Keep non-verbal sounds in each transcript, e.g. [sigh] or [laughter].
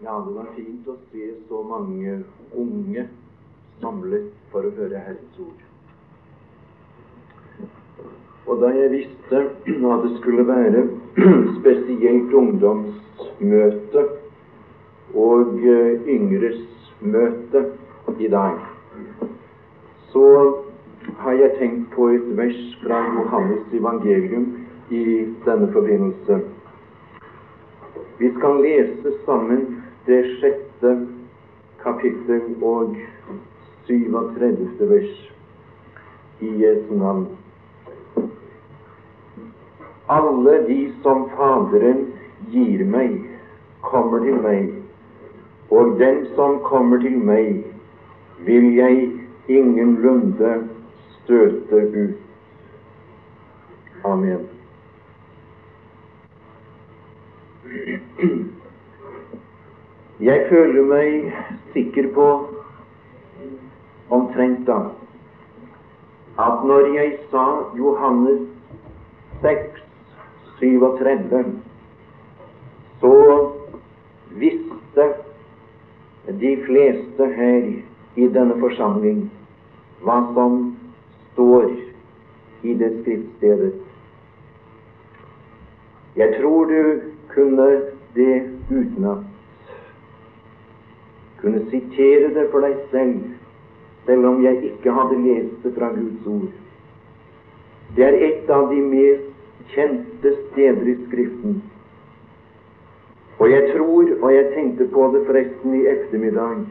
Ja, det var fint å se så mange unge samlet for å høre Herrens ord. Og da jeg visste at det skulle være [clears throat] spesielt ungdomsmøte og eh, yngres møte i dag, så har jeg tenkt på et vers fra Johannes evangelium i denne forbindelse. Vi skal lese sammen det sjette kapittel og 37. vers i Jesu navn. Alle de som Faderen gir meg, kommer til meg, og den som kommer til meg, vil jeg ingenlunde støte ut. Amen. [clears throat] Jeg føler meg sikker på omtrent da at når jeg sa Johannes 6, 37, så visste de fleste her i denne forsamling hva som står i det skriftstedet. Jeg tror du kunne det utenat kunne sitere det for deg selv, selv om jeg ikke hadde lest det fra Guds ord. Det er et av de mest kjente steder i Skriften. Og jeg tror, og jeg tenkte på det forresten i ettermiddag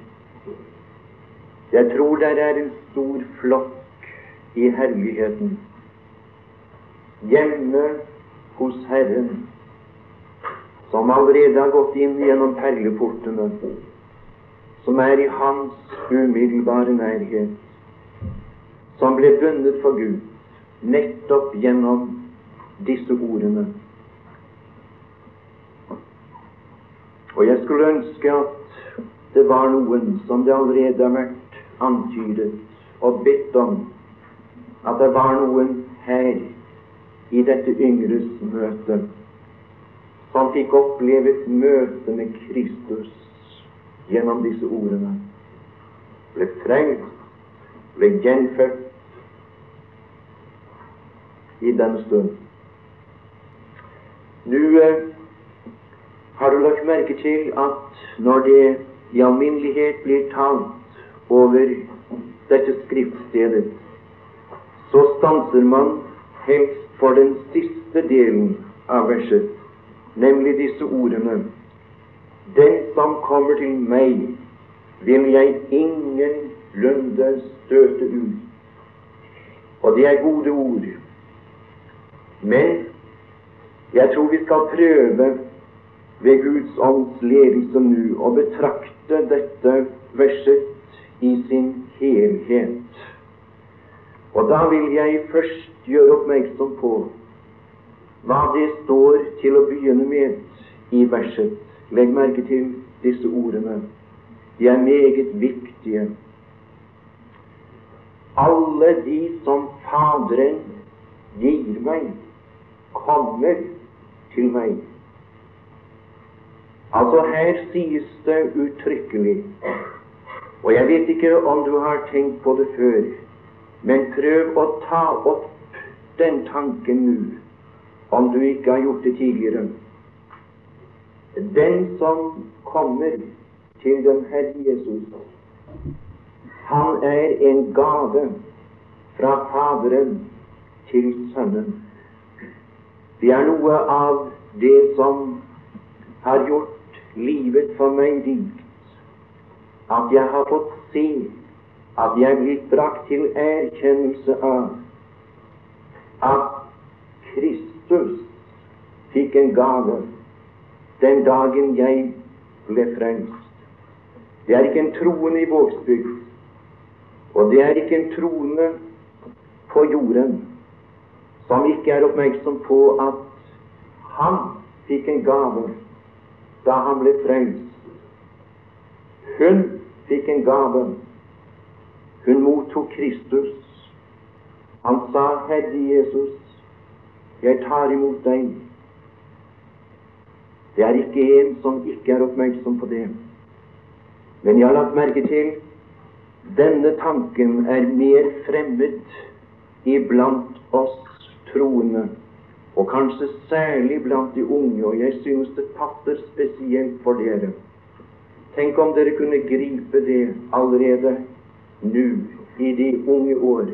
Jeg tror der er en stor flokk i herligheten hjemme hos Herren, som allerede har gått inn gjennom perleportene som er i hans umiddelbare nærhet, som ble bundet for Gud nettopp gjennom disse ordene. Og jeg skulle ønske at det var noen som det allerede har vært antydet og bedt om, at det var noen her i dette yngres møte som fikk oppleve et møte med Kristus gjennom disse ordene. Ble frelst, ble gjenfødt i denne stund. Nå eh, har du lagt merke til at når det i alminnelighet blir talt over dette skriftstedet, så stanser man helst for den siste delen av verset, nemlig disse ordene den som kommer til meg, vil jeg ingenlunde støte ut. Og det er gode ord. Men jeg tror vi skal prøve ved Guds ånds ledelse nå å betrakte dette verset i sin helhet. Og da vil jeg først gjøre oppmerksom på hva det står til å begynne med i verset. Legg merke til disse ordene. De er meget viktige. Alle de som Faderen gir meg, kommer til meg. Altså her sies det uttrykkelig, og jeg vet ikke om du har tenkt på det før, men prøv å ta opp den tanken nå, om du ikke har gjort det tidligere. Den som kommer til den Herre Jesus, han er en gave fra Faderen til Sønnen. Det er noe av det som har gjort livet for meg rikt, at jeg har fått se at jeg er blitt brakt til erkjennelse av at Kristus fikk en gave den dagen jeg ble frelst. Det er ikke en troende i Vågsbygd, og det er ikke en troende på jorden som ikke er oppmerksom på at han fikk en gave da han ble frelst. Hun fikk en gave. Hun mottok Kristus. Han sa, 'Herre Jesus, jeg tar imot deg Det er ikke en som ikke er oppmerksom på det. Men jeg har lagt merke til denne tanken er mer fremmed iblant oss troende, og kanskje særlig blant de unge, og jeg synes det passer spesielt for dere. Tenk om dere kunne gripe det allerede nå, i de unge år.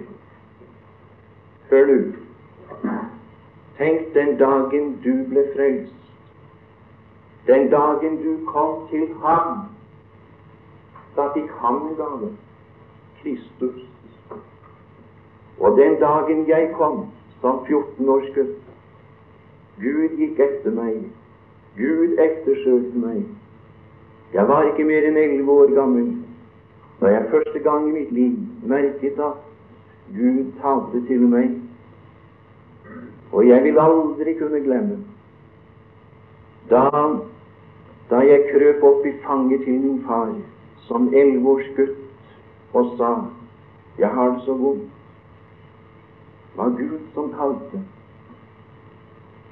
Hør nå. Tenk den dagen du ble frelst. Den dagen du kom til Ham. Da fikk Han en gave. Kristus. Og den dagen jeg kom som 14-årsgutt Gud gikk etter meg. Gud ettersøkte meg. Jeg var ikke mer enn elleve år gammel da jeg første gang i mitt liv merket at Gud talte til meg. Og jeg vil aldri kunne glemme da, da jeg krøp opp i fanget til min far som elleve års gutt og sa 'Jeg har det så vondt', var Gud som talte.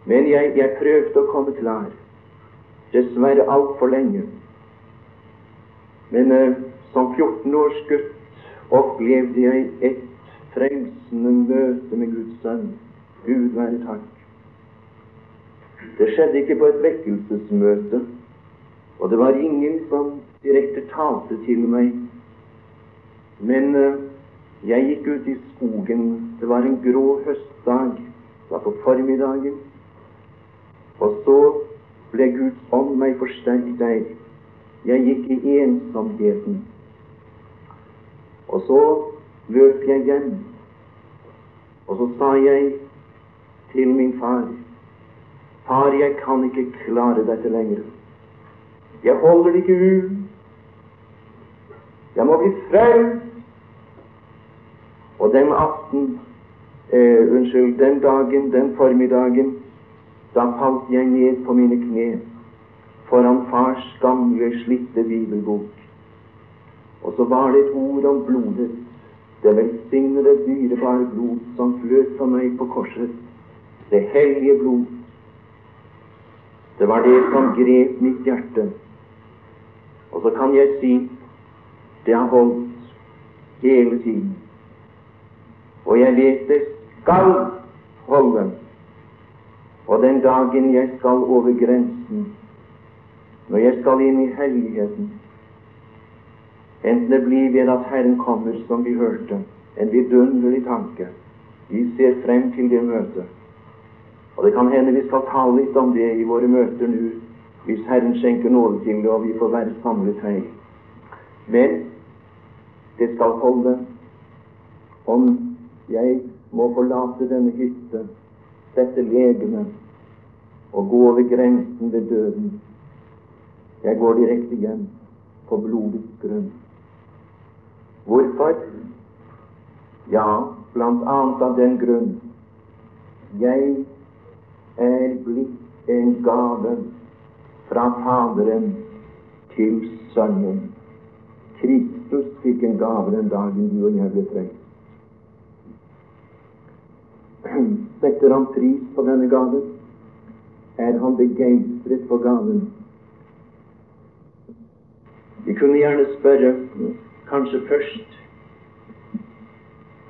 Men jeg, jeg prøvde å komme klar. Dessverre altfor lenge. Men eh, som 14 års gutt opplevde jeg et frelsende møte med Guds sønn. Gud være takk. Det skjedde ikke på et vekkelsesmøte, og det var ingen som direkte talte til meg. Men uh, jeg gikk ut i skogen. Det var en grå høstdag. Det var på formiddagen. Og så ble Guds ånd meg forsterket der. Jeg gikk i ensomheten. Og så løp jeg hjem. Og så sa jeg til min far Far, jeg kan ikke klare dette lenger. Jeg holder det ikke ut. Jeg må bli frelst. Og den aften, eh, unnskyld, den dagen, den formiddagen, da falt jeg ned på mine kne foran fars gamle, slitte bibelbok. Og så var det et ord om blodet, det velsignede, dyrebare blod som fløt for meg på korset, det hellige blod. Det var det som grep mitt hjerte. Og så kan jeg si det har holdt hele tiden. Og jeg vet det skal holde. Og den dagen jeg skal over grensen, når jeg skal inn i helligheten, enten det blir ved at Herren kommer, som vi hørte, en vidunderlig tanke Vi ser frem til det møtet. Og det kan hende vi skal tale litt om det i våre møter nå, hvis Herren skjenker nåde til det, og vi får være samlet her. Men det skal holde om jeg må forlate denne hytte, sette legene og gå over grensen ved døden. Jeg går direkte hjem på blodets grunn. Hvorfor? Ja, blant annet av den grunn jeg er blitt en gave fra Faderen til Sønnen. Kristus fikk en gave den dagen du og jeg ble frelst. Setter han pris på denne gaven? Er han begeistret for gaven? Vi kunne gjerne spørre, kanskje først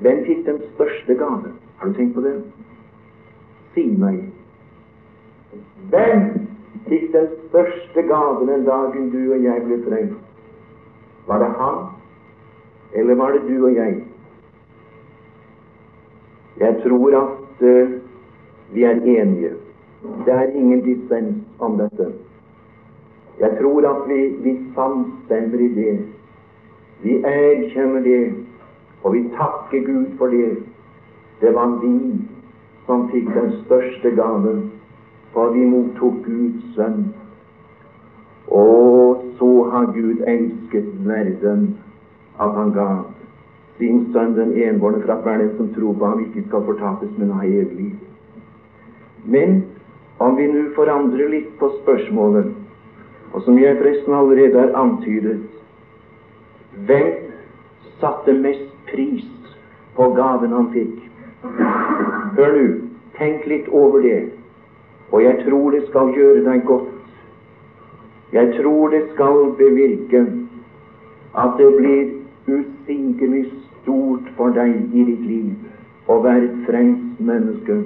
Hvem fikk den største gave? Har du tenkt på det? Si meg. Hvem fikk den største gaven den dagen du og jeg ble frelst? Var det han, eller var det du og jeg? Jeg tror at uh, vi er enige. Det er ingen dissens om dette. Jeg tror at vi, vi samstemmer i det. Vi erkjenner det, og vi takker Gud for det. Det var vi som fikk den største gaven, for vi mottok Guds sønn. Og så har Gud elsket verden at han ga sin sønn den enbårne for at hver den som tror på ham, ikke skal fortapes, men ha evig liv. Men om vi nå forandrer litt på spørsmålet, og som jeg forresten allerede har antydet Hvem satte mest pris på gaven han fikk? Hør nå, tenk litt over det, og jeg tror det skal gjøre deg godt Jeg tror det skal bevirke at det blir usigelig stort for deg i ditt liv å være et frelst menneske.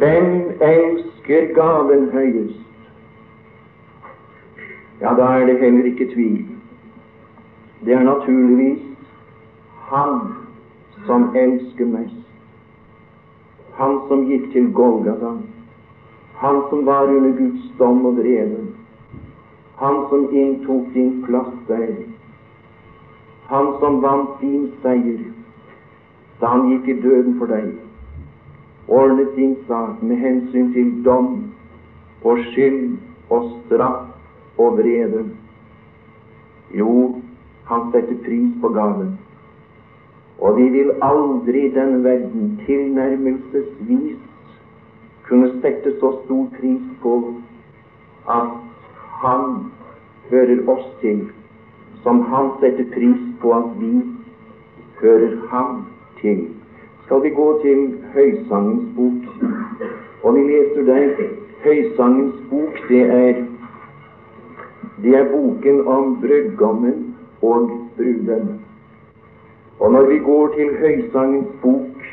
Hvem elsker gaven høyest? Ja, da er det heller ikke tvil. Det er naturligvis Han som elsker mest. Han som gikk til Golgata. Han som var under Guds dom og vrede. Han som inntok din plass der. Han som vant din seier da han gikk i døden for deg. Ordnet din sak med hensyn til dom og skyld og straff og vrede. Jo, han setter pris på gaven. Og vi vil aldri i denne verden tilnærmelsesvis kunne sette så stor pris på at han hører oss til, som han setter pris på at vi hører ham til. Skal vi gå til Høysangens bok, og vi leser der Høysangens bok, det er det er boken om brudgommen og bruden. Og når vi går til Høysangens bok,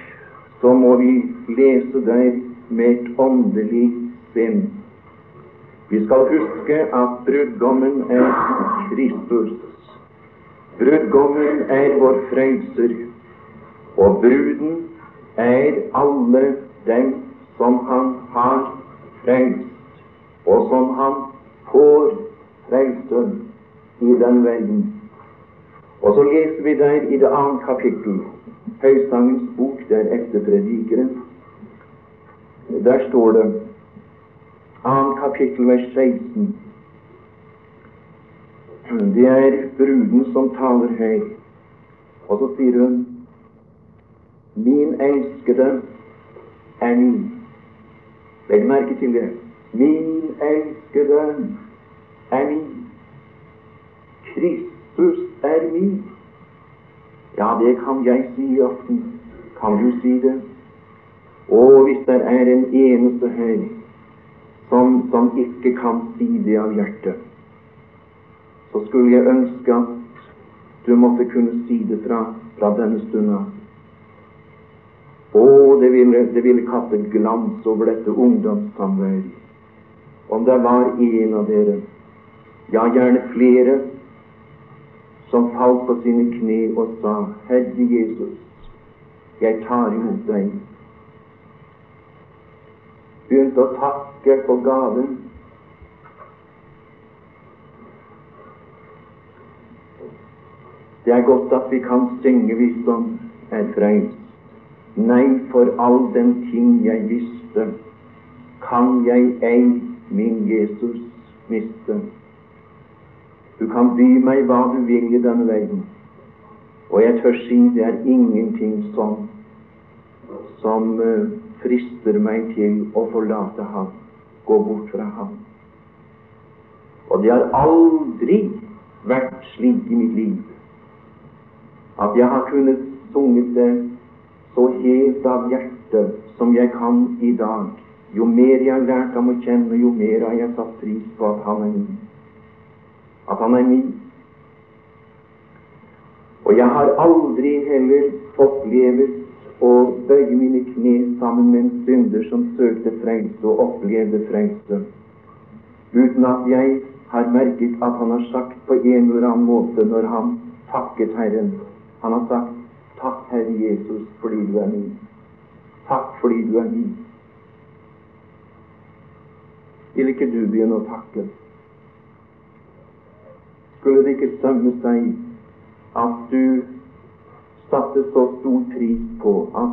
så må vi lese der med et åndelig sinn. Vi skal huske at brudgommen er Kristus. Brudgommen er vår frelser, og bruden er alle dem som han har frelst, og som han får frelse i den verden. Og så leser vi der i det annet kapittel, Høysangens bok, der etter predikeren. Der står det, 2. kapittel, vers 16. Det er bruden som taler høy Og så sier hun Min elskede er min. Legg merke til det. Min elskede er min. Kristus er min. Ja, det kan jeg si i aften. Kan du si det? Og hvis det er en eneste her som, som ikke kan si det av hjertet, så skulle jeg ønske at du måtte kunne si det fra, fra denne stunda. Å, det ville, det ville kaste glans over dette ungdomssamværet. Om det var en av dere, ja, gjerne flere, som falt på sine kne og sa, Herre Jesus, jeg tar imot deg. Begynte å takke for gaven. Det er godt at vi kan synge, hvis som er frelst. Nei, for all den ting jeg visste, kan jeg ei min Jesus miste. Du kan by meg hva du vil i denne verden, og jeg tør si det er ingenting som, som uh, frister meg til å forlate ham, gå bort fra ham. Og det har aldri vært slik i mitt liv at jeg har kunnet sunget det så helt av hjertet som jeg kan i dag. Jo mer jeg har lært ham å kjenne, jo mer har jeg satt pris på at han er min at han er min. Og jeg har aldri heller opplevet å bøye mine kne sammen med en synder som søkte frelse og opplevde frelse, uten at jeg har merket at han har sagt på en eller annen måte når han takket Herren Han har sagt 'Takk, Herre Jesus, fordi du er min'. Takk fordi du er min. Vil ikke du begynne å takke? skulle det ikke sømme seg at du satte så stor pris på at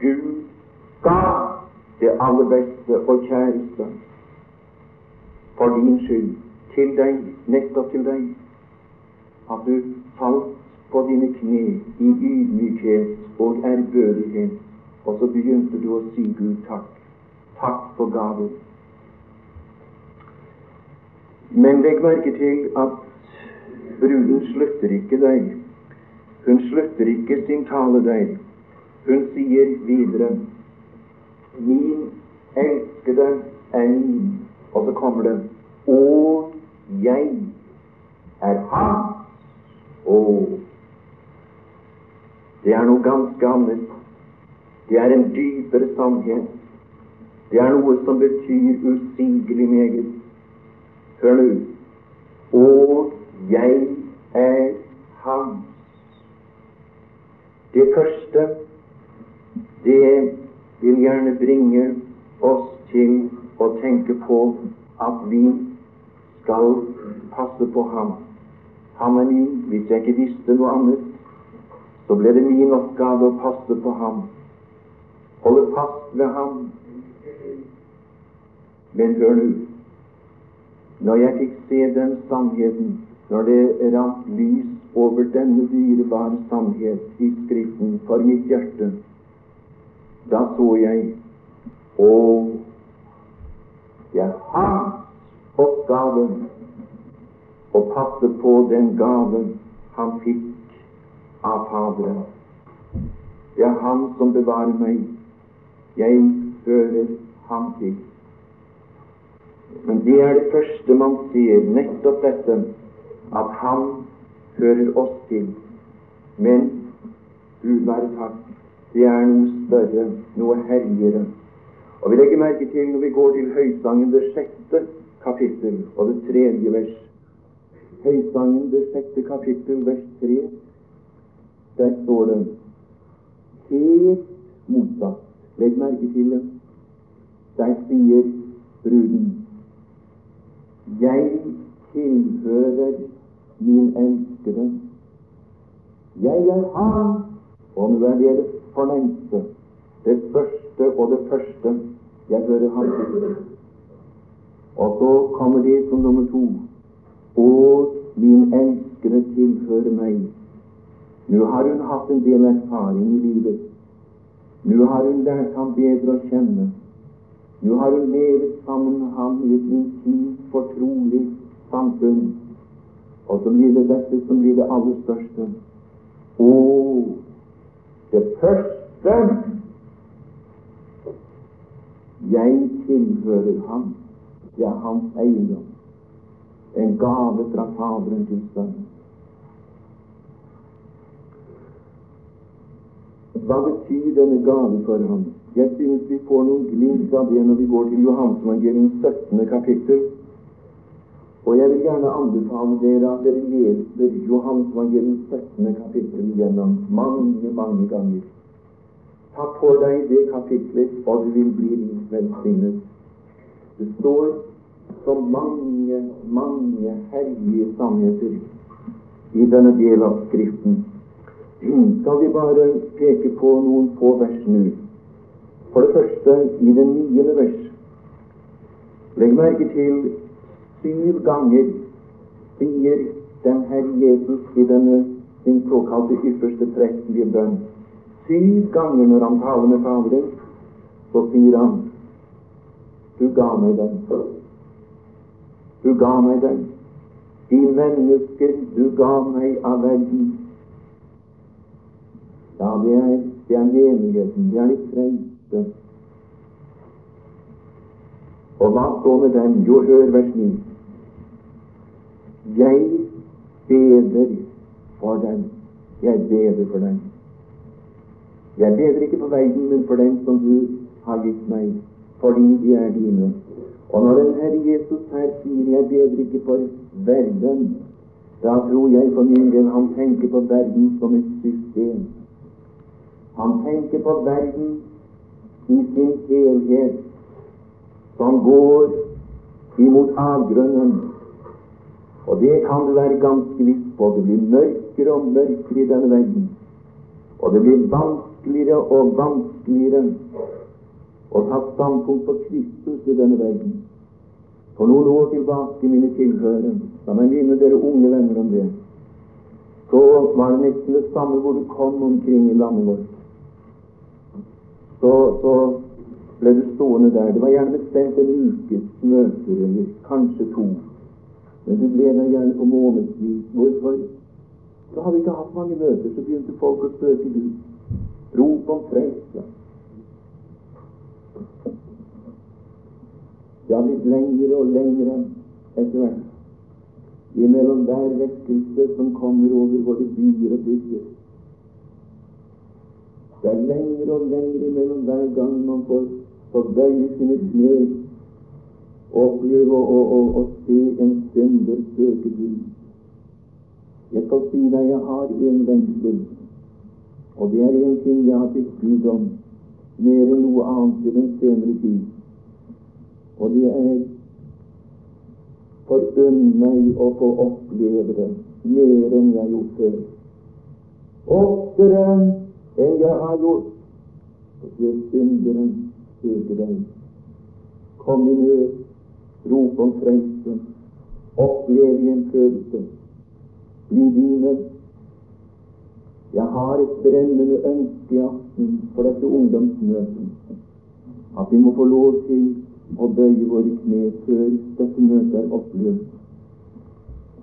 Gud ga det aller beste og kjæreste for din skyld til deg, nettopp til deg, at du falt på dine kne i ydmykhet og ærbødighet, og så begynte du å si Gud takk. Takk for gaven. Men legg merke til at bruden slutter ikke der. Hun slutter ikke sin tale der. Hun sier videre Min elskede er min. Og så kommer det Og jeg er hans. Og det er noe ganske annet. Det er en dypere sannhet. Det er noe som betyr usigelig meget. Hør nå. Og jeg er hans. Det første, det vil gjerne bringe oss til å tenke på at vi skal passe på ham. Han er min. Hvis jeg ikke visste noe annet, så ble det min oppgave å passe på ham, holde fast ved ham. Men hør nå. Når jeg fikk se den sannheten, når det rant lys over denne dyrebare sannhet i Skriften for mitt hjerte, da så jeg Å, det er hans oppgave å passe på den gaven han fikk av Faderen. Det er Han som bevarer meg. Jeg hører ham til. Men det er det første man sier, nettopp dette, at Han hører oss til. Men Gud være takk, det er noe større, noe herligere. Og vi legger merke til når vi går til Høysangen, det sjette kapittel og det tredje vers. Høysangen, det sjette kapittel, vers tre. Der står det helt motsatt. Legg merke til det. Der sier bruden Jeg tilhører min elskede. Jeg er han. Og nå er det det fornemste, det første og det første. Jeg hører han. Og så kommer det som nummer to. Og min elskede tilhører meg. Nå har hun hatt en del erfaring i livet. Nå har hun lært ham bedre å kjenne. Nå har hun levet sammen med ham i et intimt, fortrolig samfunn. Og så blir det dette som blir det aller største. Og det første Jeg tilhører ham. Det er hans eiendom. En gave fra Faderen til Sønnen. Hva betyr denne gave for ham? Jeg synes vi får noen glimt av det når vi går til Johansevangelium 17. kapittel. Og jeg vil gjerne anbefale dere at dere leser Johansevangelium 17. kapittel gjennom mange, mange ganger. Ta på deg det kapitlet, og du vil bli velsignet. Det står så mange, mange herlige sannheter i denne delen av Skriften skal vi bare peke på noen få vers nå. For det første i det niende vers. Legg merke til syv ganger sier den Herre Jesus i denne sin såkalte ypperste prestelige bønn. Syv ganger når han taler med Faderen, så sier han Du ga meg den. Du ga meg den. De mennesker du ga meg av verden, ja, det er, det er menigheten. Det er de frelste. Og hva står med dem? Jo, hør vers 9. Jeg beder for dem. Jeg beder for dem. Jeg beder ikke for verden, men for dem som du har gitt meg, fordi de er dine. Og når den Herre Jesus her sier 'jeg beder ikke for verden', da tror jeg for min del han tenker på verden som et system. Han tenker på verden i sin helhet, som går imot avgrunnen. Og det kan du være ganske viss på. Det blir mørkere og mørkere i denne verden. Og det blir vanskeligere og vanskeligere å ta standpunkt på Kristus i denne verden. For noen år tilbake, mine tilhørere, la meg minne dere unge venner om det, så var det nesten det samme hvor du kom omkring i landet vårt så, så ble du stående der. Det var gjerne bestemt en ukes møter, eller kanskje to. Men du ble der gjerne på månedsvis. Hvorfor? Så hadde vi ikke hatt mange møter, så begynte folk å søke Gud. Rop om frelse. Det har blitt lengre og lengre etter hvert. Imellom hver vekkelse som kommer over våre byer og bygder. Det er lengre og lengre imellom hver gang man får, får bøye sine kne og oppleve å se en synder søke Gud. Jeg skal si deg jeg har en lengsel, og det er en ting jeg har bedt Gud om mer enn noe annet i den senere tid. Og det er forunn meg å få oppleve det mer enn jeg har gjort før. Oftere enn jeg har gjort. Og det synderen søker deg. Kom i nød, rop om frelse, opplev følelse. Bli dine. Jeg har et brennende ønske i aften for dette ungdomsmøtet. At vi må få lov til å bøye våre kne før dette møtet er oppløst,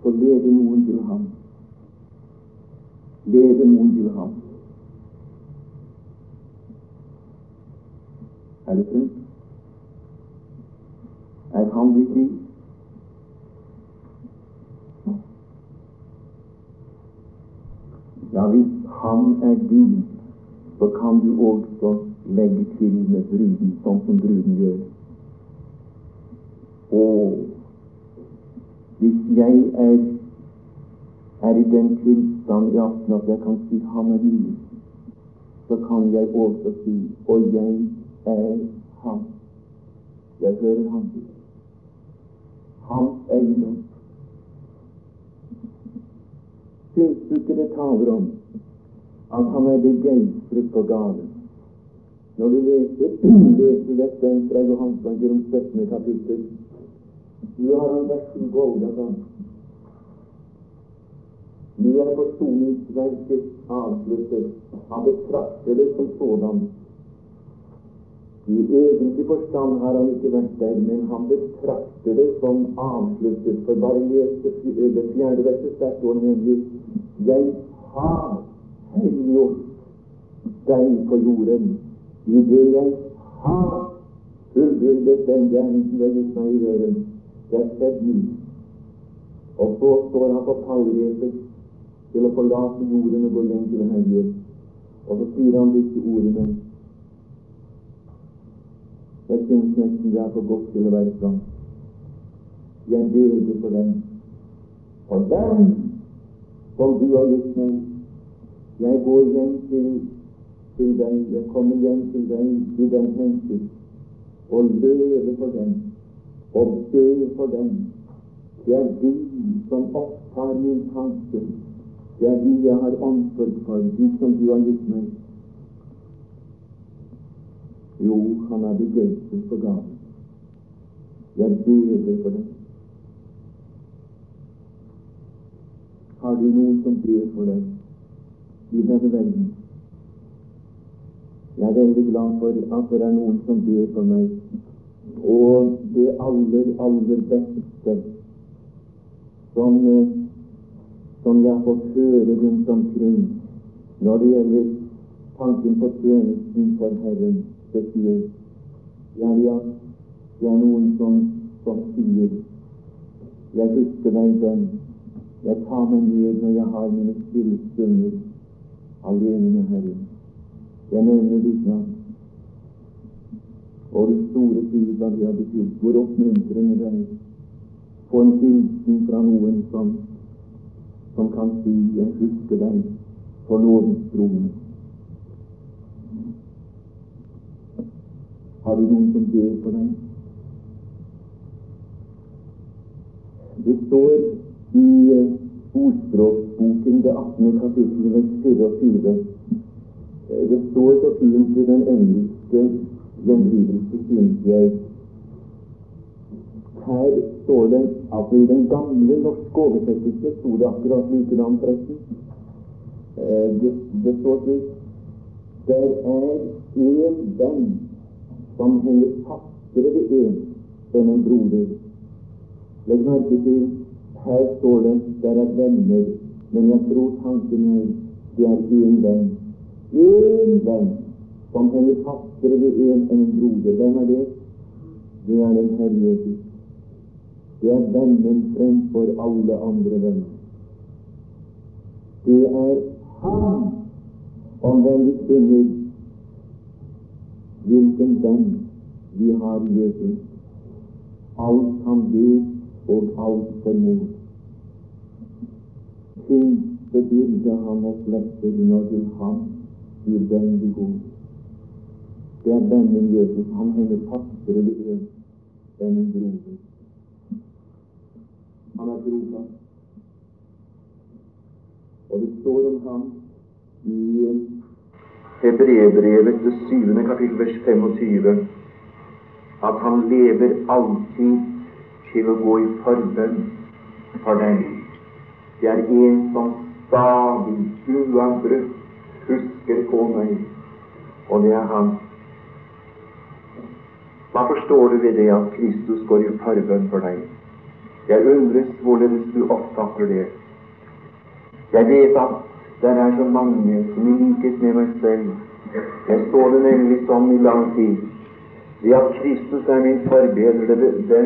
og lede noen til ham. Lede noen til ham. Er det slik? Er han ditt rik? Ja, hvis han er din, så kan du også legge til med bruden, sånn som bruden gjør. Og hvis jeg er, er i den tilstand i aften at jeg kan si 'Han er min', så kan jeg også si 'Og jeg er Han'. Jeg hører Han. Hans eiendom. Det taler om at han er begeistret for gaven? Når du leser, leser dette fra Johansanger om 17. kapittel, nå har han vært i Golgata. Nå er forsoningsverket avsluttet. Han betrakter det som sådan. I egentlig forstand har han ikke vært der, men han betrakter det som avsluttet. For bare les det fjerde verset, der står nemlig Jeg har helliggjort deg på jorden i det jeg har fullbyrdet den gjerning som er gitt meg i døren. Det er skjedd nå. Og så står han på pallrepet til å forlate jorden og gå hjem til Herre. Og så sier han disse ordene Jeg syns nesten det er for godt til å være sant. Jeg beger for dem. For dem som du har gitt meg. Jeg går hjem til, til deg. Jeg kommer hjem til deg i den hensikt og leve for dem og be for dem. Det er de som opptar min tanke. Det er de jeg har omsorg for, de som du har gitt meg. Jo, han er begeistret for gaven. Jeg beder for deg. Har du noen som ber for deg i denne verden? Jeg er veldig glad for at det er noen som ber for meg og det aller, aller beste som, som jeg har fått høre rundt omkring når det gjelder tanken på tjenesten for Herren spesielt. Ja, ja, det er noen som, som sier Jeg husker deg den. Jeg tar meg ned når jeg har mine stille stunder alene med Herren. Jeg nevner ditt navn og det store tid hva det har betydd, hvor oppmuntrende det er. Få en hilsen fra noen som, som kan si 'Jeg husker deg for lovens trone'. Har du noen som ber for deg? Det står i uh, Ordspråksboken, det 18. kapittel, vers 24. Det står så fint i den engelske gjenlydelse, synes jeg. Her står det at i den gamle norske oversettelse sto det akkurat likedan, forresten. Eh, det, det står slik Der er en venn som henger fastere ved en enn en broder. Legg merke til her står det der er venner, men jeg tror tanken er det er én venn. Én venn som henger fastere ved en enn en broder. Hvem er det? det er den Herre Jesus. Det er vennen fremfor alle andre venner. Det er Han om hvem vi synger hvilken venn vi har Jesus. Alt han vet og alt formår. Tyngste byrde han og slipper når til ham vi går. Det er vennen Jesus. Han henger fastere ved en enn en broder. Han er trofast. Og det står om ham i Hebreerbrevet, det syvende kapittel, vers 25, at han lever alltid til å gå i forbønn for deg. Det er en som stadig, uavbrutt, husker på meg, og det er han. Hva forstår du ved det at Kristus går i forbønn for deg? Jeg undres hvorledes du oppfatter det. Jeg vet at det er så mange som i likhet med meg selv Jeg så det nemlig sånn i lang tid. Det at Kristus er min forbeder, det, det,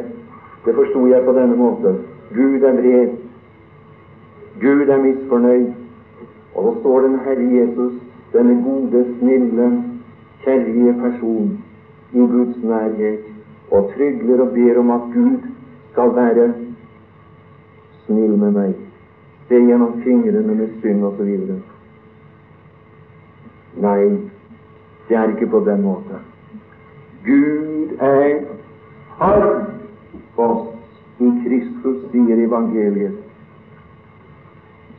det forsto jeg på denne måten. Gud er vred. Gud er misfornøyd. Og da står den Herre Jesus, denne gode, snille, kjærlige person, i Guds nærhet og trygler og ber om at Gud skal være snill med meg se gjennom fingrene med synd osv. Nei, det er ikke på den måten. Gud er for oss i Kristus, sier evangeliet.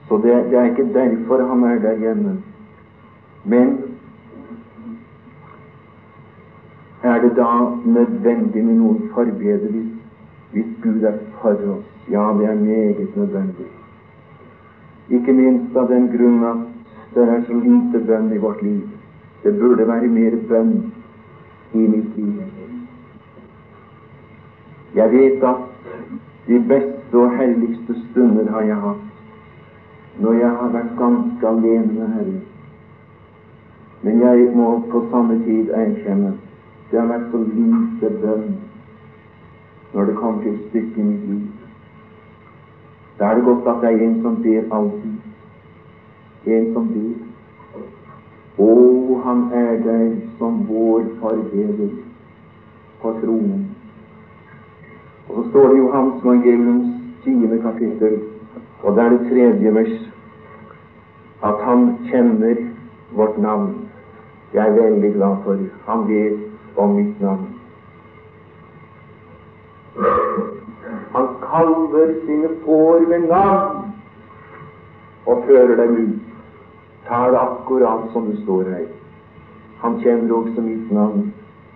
Så det, det, er ikke derfor han er der hjemme. Men er det da nødvendig med noen forbedring hvis, hvis Gud er for oss? Ja, det er meget nødvendig. Ikke minst av den grunn at det er så lite bønn i vårt liv. Det burde være mer bønn i mitt liv. Jeg vet at de beste og helligste stunder har jeg hatt når jeg har vært ganske alene med Herren. Men jeg må på samme tid erkjenne det har vært så lite bønn når det kommer til stykket i mitt liv. Da er det godt at det er en som ber alltid. En som ber. Å, han er der som vår forbeder på tronen. Og så står det i Johans evangeliums tiende kapittel, og det er det tredje vers, at han kjenner vårt navn. Jeg er veldig glad for han vet om mitt navn. Kaller sine får ved navn og fører dem ut. Tar det akkurat som det står her. Han kjenner også mitt navn.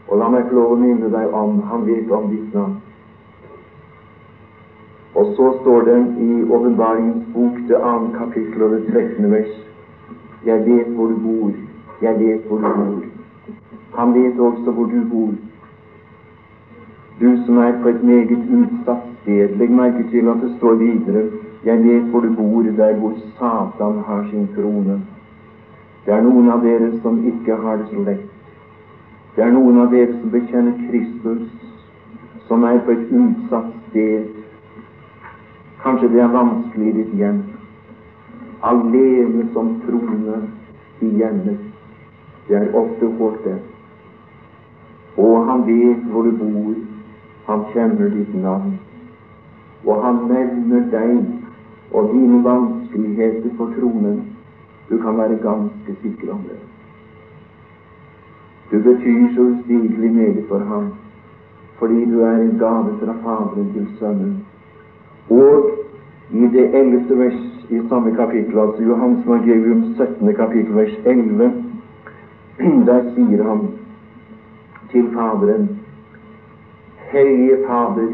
Og la meg få lov å minne deg om han vet om ditt navn. Og så står det i Åpenbaringens bok, det andre kapittel og det trettende vers. Jeg vet hvor du bor. Jeg vet hvor du bor. Han vet også hvor du bor. Du som er på et meget utsatt sted, legg merke til at det står videre Jeg vet hvor du bor, der hvor Satan har sin krone. Det er noen av dere som ikke har det så lett. Det er noen av dere som bekjenner Kristus, som er på et utsatt sted. Kanskje det er vanskelig i ditt hjem. Alene som trone i hjemmet. Det er ofte hårdt, det. Og han vet hvor du bor. Han kjenner ditt navn, og han nevner deg og dine vanskeligheter for tronen. Du kan være ganske sikker om det. Du betyr så ustigelig meget for ham, fordi du er en gave fra Faderen til Sønnen. Og i det ellevte vers i samme kapittel, altså Johans evangelium 17. kapittel, vers 11, der sier han til Faderen Hellige Fader,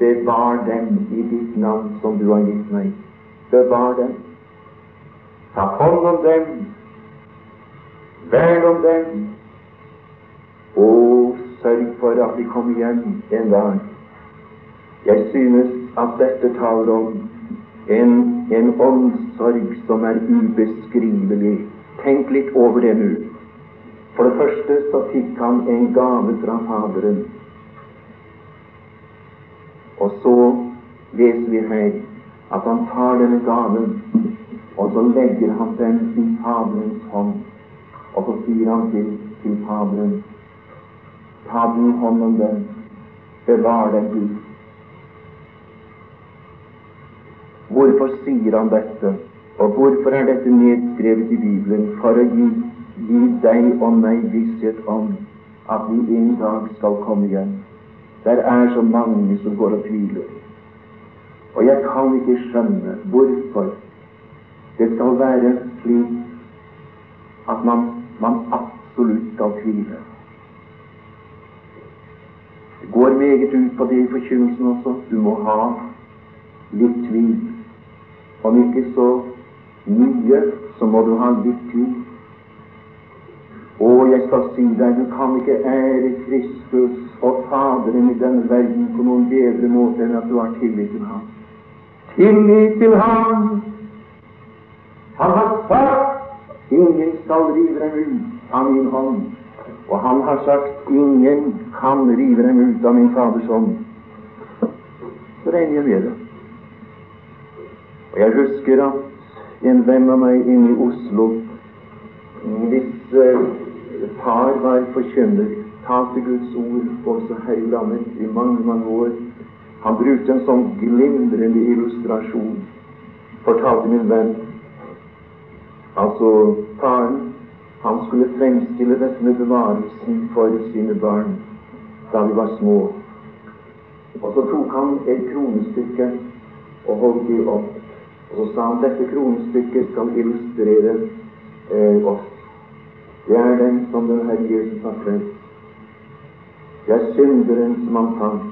bevar dem i ditt navn som du har gitt meg. Bevar dem. Ta hånd om dem. Vern om dem. Og sørg for at de kommer hjem en dag. Jeg synes at dette taler om en, en omsorg som er ubeskrivelig. Tenk litt over det nå. For det første så fikk han en gave fra Faderen Og så leser vi her at han tar denne gaven, og så legger han den i Faderens hånd. Og så sier han til, til Faderen Ta du hånd om den, bevar den Gud. Hvorfor sier han dette? Og hvorfor er dette nedskrevet i Bibelen? For å gi, gi deg og meg visshet om at vi en dag skal komme igjen. Der er så mange som går og tviler. Og jeg kan ikke skjønne hvorfor det skal være slik at man, man absolutt skal tvile. Det går meget ut på det i forkynnelsen også. Du må ha litt tvil. Om ikke så mye, så må du ha litt tvil. Og jeg skal si deg, du kan ikke ære Kristus og Faderen i denne verden på noen bedre måte enn at du har tillit til ham. Tillit til ham! Han har sagt ingen skal rive dem ut av min hånd. Og han har sagt ingen kan rive dem ut av min Faders hånd. Så regner jeg med det. Og jeg husker at en venn av meg inne i Oslo Hvis far var forkynner, talte Guds ord også her i landet i mange, mange år Han brukte en sånn glimrende illustrasjon, fortalte min venn. Altså, faren han skulle fremstille dette med bevarelsen for sine barn da de var små. Og så tok han et kronestykke og holdt det opp. Og så sa han dette kronestykket skal illustrere eh, oss. Det er den som den Herre Jesus har frelst. Det er synderen som han fant,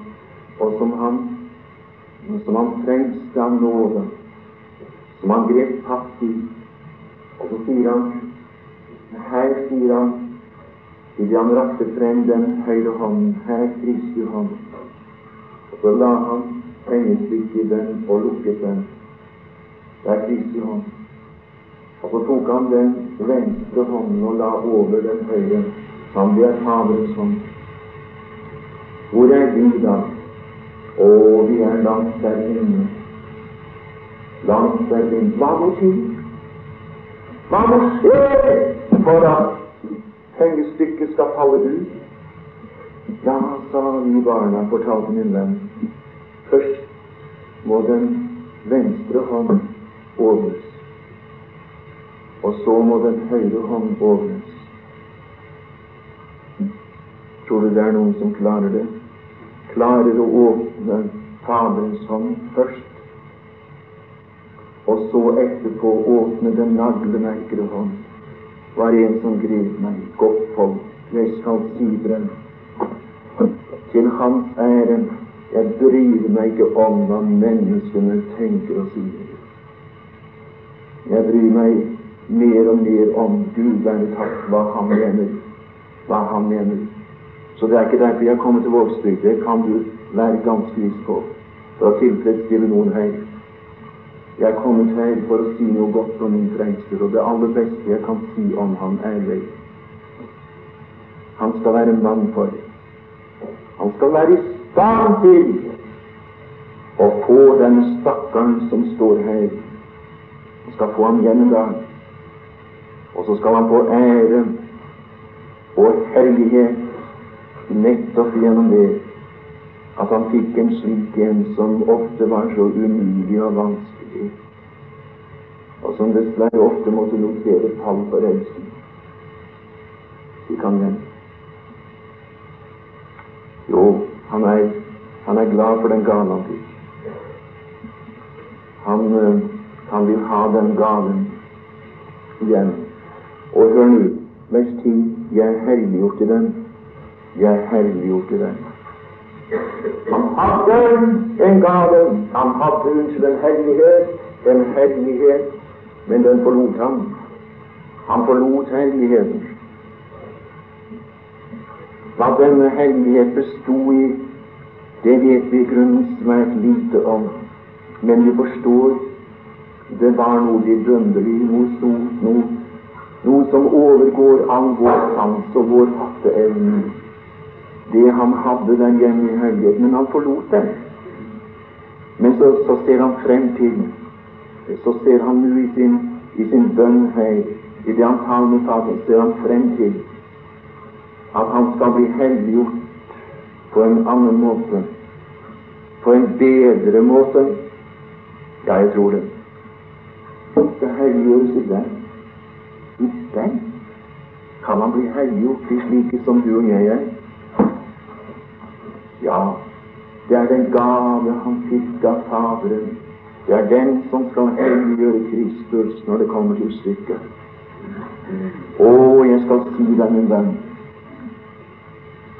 og som han, som han frelste av nåde, som han grep fatt i. Og så sier han her, sier han, idet han rakte frem den høyre hånden, her Kristi hånd. Og så la han pengestykket i den og lukket den. Det er Kristi hånd. Og så tok han den venstre hånden og la over den høyre. Han det er Faderens hånd. Hvor er vi da? Å, vi er langt der inne. Langt der inne. Hva må til? Hva må skje for at pengestykket skal falle ut? Ja, sa vi barna, fortalte min venn. Først må den venstre hånd overs. Og så må den høyre hånd vågnes. Tror du det er noen som klarer det? Klarer å åpne Faderens hånd først, og så etterpå åpne den naglemerkede hånd. Var en som grep meg, godt folk, jeg skal si dem til hans ære. Jeg bryr meg ikke om hva menneskene tenker og sier. Jeg bryr meg mer og mer om Gud være takk hva han mener. Hva han mener. Så det er ikke derfor jeg kommer til Vågsbygd. Det kan du være ganske viss på for å tilfredsstille noen her. Jeg er kommet her for å si noe godt om min frelser, og det aller beste jeg kan si om ham, er deg Han skal være en mann for. Han skal være i stand til å få den stakkaren som står her. Han skal få ham gjennom dagen. dag. Og så skal han få ære og herlighet nettopp gjennom det at han fikk en slik en som ofte var så umulig og vanskelig, og som dessverre ofte måtte notere tall for helsen. Fikk han den? Jo, han er, han er glad for den gaven han fikk. Han, øh, han vil ha den gaven igjen. Og hør nå, vers 10. Jeg er helliggjort i den jeg er helliggjort i den. Han hadde en gave, han hadde unnskyld en hellighet, en hellighet, men den forlot ham. Han forlot helligheten. Hva denne hellighet bestod i, det vet vi i grunnen svært lite om, men vi forstår det var noe vidunderlig, noe stort, noe, noe som overgår all vår sans og vår fatteevne det han hadde der hjemme i høyheten. men han forlot den. Men så, så ser han frem til Så ser han nå i sin, i sin bønn her, i det han taler med Faderen, ser han frem til at han skal bli helliggjort på en annen måte, på en bedre måte. Ja, jeg tror det. Det helliggjøres i den. I kan han bli helliggjort i slike som du og jeg er. Ja, det er den gave han fikk av Faderen. Det er den som skal helliggjøre Kristus når det kommer til stykket. Å, jeg skal si deg, min venn,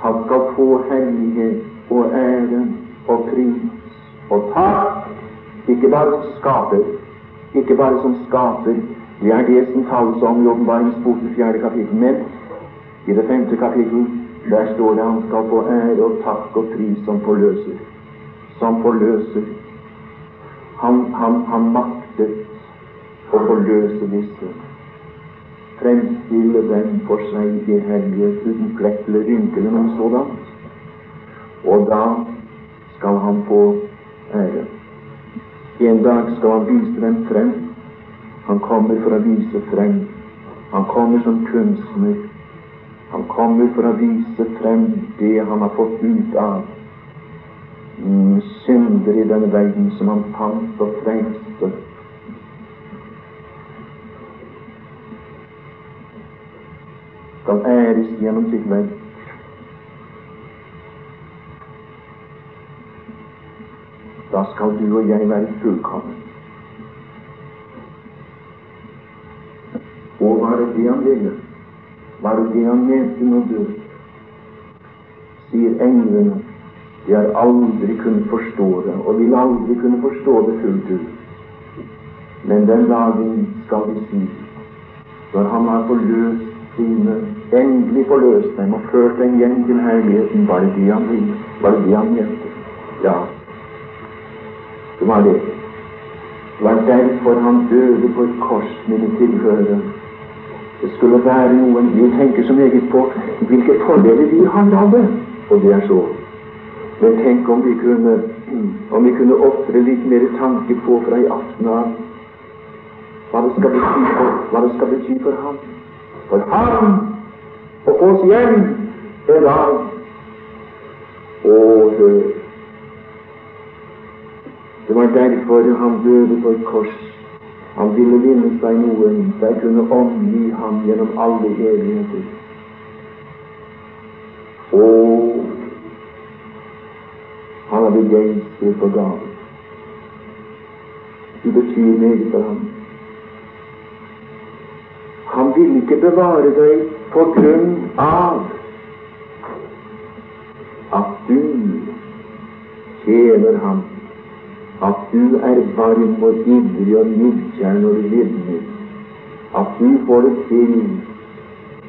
han skal få hellighet og ære og pris og takk, ikke bare som skaper, ikke bare som skaper. Det er det som tales om i Åpenbaringsbok i fjerde kapittel. Men i det femte kapittel der står det han skal få ære og takk og pris som forløser. Som forløser. Han, han, han maktet å forløse disse. Fremstille dem for seg i hellighet uten plett eller rynke eller noe sådant. Og da skal han få ære. En dag skal han vise dem frem. Han kommer for å vise frem. Han kommer som kunstner han kommer for å vise frem det han har fått ut av mm, synder i denne verden som han fant og frelste. Skal æres gjennom sitt verk. Da skal du og jeg være fullkomne. Hva er det han ville? var det det han mente når du sier englene. De har aldri kunnet forstå det, og vil aldri kunne forstå det fullt ut. Men den dagen skal vi si, når Han har forløst sine, endelig forløst dem og ført dem hjem til herligheten, var det det han ville? Var det det han mente? Ja, det var det. Det var derfor han døde på et kors, mine tilhørere det skulle være noen Vi tenker så meget på hvilke fordeler vi har av. Og det er så. Men tenk om vi kunne om vi kunne ofre litt mer tanke på fra i aften av hva det skal bety for, hva det skal bety for ham. For ham å få oss hjem en dag. Og det var derfor han døde på et kors han ville vinne seg noen der kunne omgi ham gjennom alle evigheter. Og han er begeistret for gaven. Det betyr meget for ham. Han vil ikke bevare deg på grunn av at du tjener ham at du er varm og ivrig og nidkjær når du vitner, at du får det til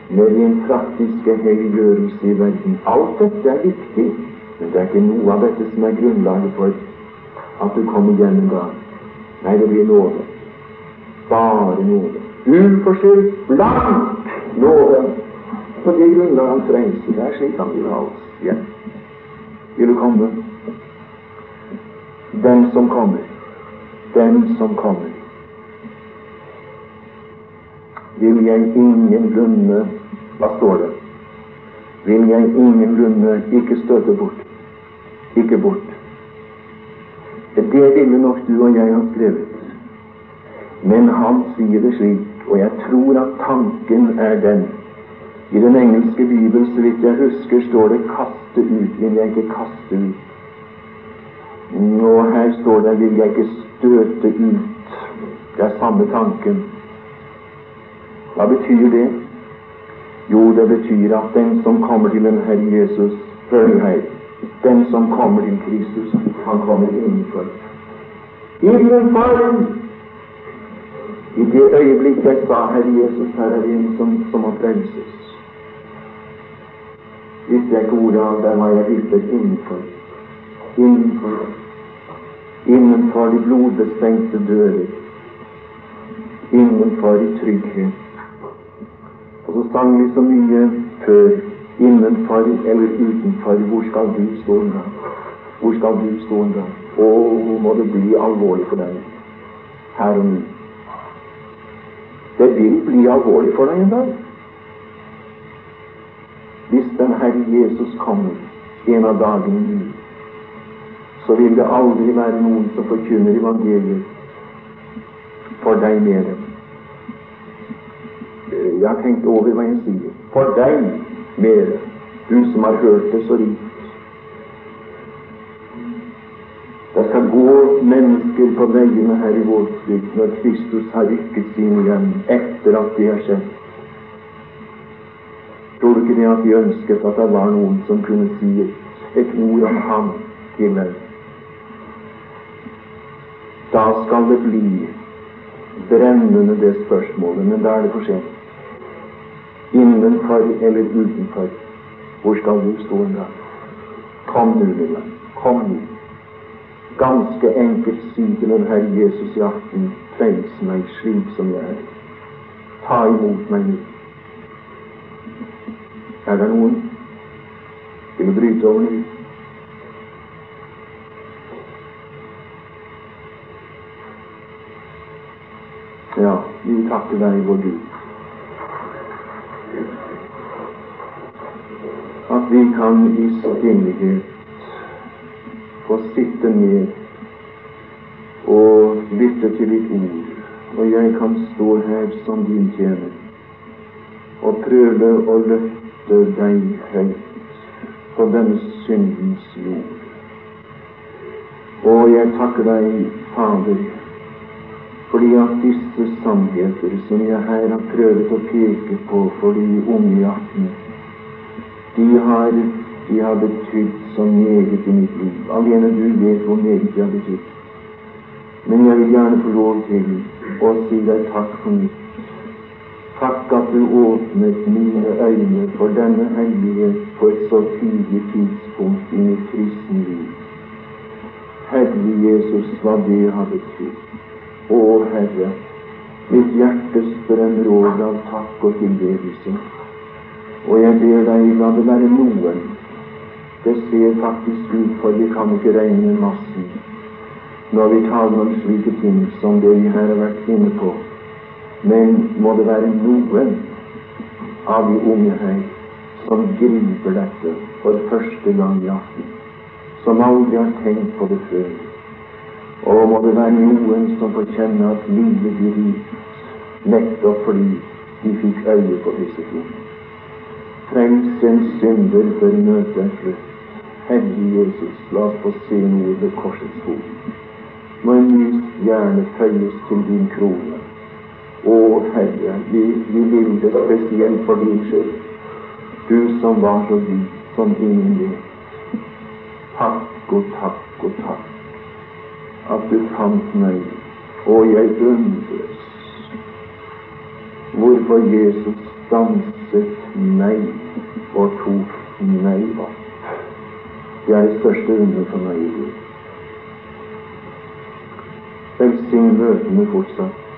med din praktiske helliggjørelse i verden. Alt dette er viktig, men det er ikke noe av dette som er grunnlaget for at du kommer hjem en. Nei, det blir nåde. Bare nåde. Uforskyldt, blank nåde. På det grunnlaget han frelser. Det er slik han vil ha oss Ja. Vil du komme? Den som kommer. Den som kommer. Vil jeg ingenlunde Hva står det? Vil jeg ingenlunde ikke støte bort. Ikke bort. Det ville nok du og jeg ha skrevet. Men han sier det slik, og jeg tror at tanken er den. I den engelske bibel, så vidt jeg husker, står det 'kaste ut'. Vil jeg ikke kaste ut. Og her står det 'vil jeg ikke støte ut'. Det er samme tanken. Hva betyr det? Jo, det betyr at den som kommer til den Herre Jesus Hør her. Den som kommer til Kristus, han kommer innenfor. Innenfor! I det øyeblikk jeg sa, Herre Jesus, her er en som, som må frelses. Visste jeg ikke av der var jeg hyppet innenfor. Innenfor innenfor de blodbestengte dører, innenfor i trygghet. Og så sang vi så mye før innenfor eller utenfor. Hvor skal du stå en gang? Hvor skal du stå en dag? Å, må det bli alvorlig for deg her og nå. Det vil bli alvorlig for deg en dag. Hvis den Herre Jesus kommer en av dagene nå, så vil det aldri være noen som forkynner evangeliet for deg mer. Jeg har tenkt over hva jeg sier. For deg mer, du som har hørt det så rikt. Det skal gå mennesker på veiene her i vår tid når Kristus har rykket sin hjem etter at det har skjedd. Tror du ikke det at de ønsket at det var noen som kunne si et ord om ham til dem? Da skal det bli brennende det spørsmålet, men da er det for sent. Innenfor eller utenfor, hvor skal du stå en dag? Kom nå, lille. Kom nå ganske enkelt si til den Herre Jesus i aften frels meg slik som jeg er. Ta imot meg nå. Er det noen til å bryte over nå? Ja, vi takker deg, vår Gud, at vi kan i stillhet få sitte ned og lytte til ditt ord, og jeg kan stå her som din tjener og prøve å løfte deg høyt på denne syndens jord. Og jeg takker deg, Fader, fordi at disse sannheter som jeg her har prøvd å peke på for de unge i aften, de har de har betydd så meget i mitt liv. Alene du vet hvor meget de har betydd. Men jeg vil gjerne få lov til å si deg takk for mitt. Takk at du åpnet mine øyne for denne hellighet på et så tidlig tidspunkt i mitt kristne liv. Herre Jesus, hva det har betydd. Å Herre, mitt hjerte strømmer over av takk og tilbedelse. Og jeg ber deg, la det være noen det ser faktisk ut for vi kan ikke regne massen når vi taler om slike ting som det vi her har vært inne på. Men må det være noen av de unge her som griper dette for første gang i aften, som aldri har tenkt på det før. Og må det være noen som får kjenne at livet blir rikt nettopp fordi de fikk øye på disse ting. Frels en synder før møtet er slutt. Hellige Jesus, la oss få se noe ved korsets fot. Må en ny stjerne føyes til din krone. Å Herre, vi, vi vil det spesielt for din skyld. Du som var så vid som ingen vet. Takk og takk og takk at du fant meg, og jeg undres hvorfor Jesus stanset meg og tok meg opp. Det er det største under for meg i livet. Velsign møtene fortsatt.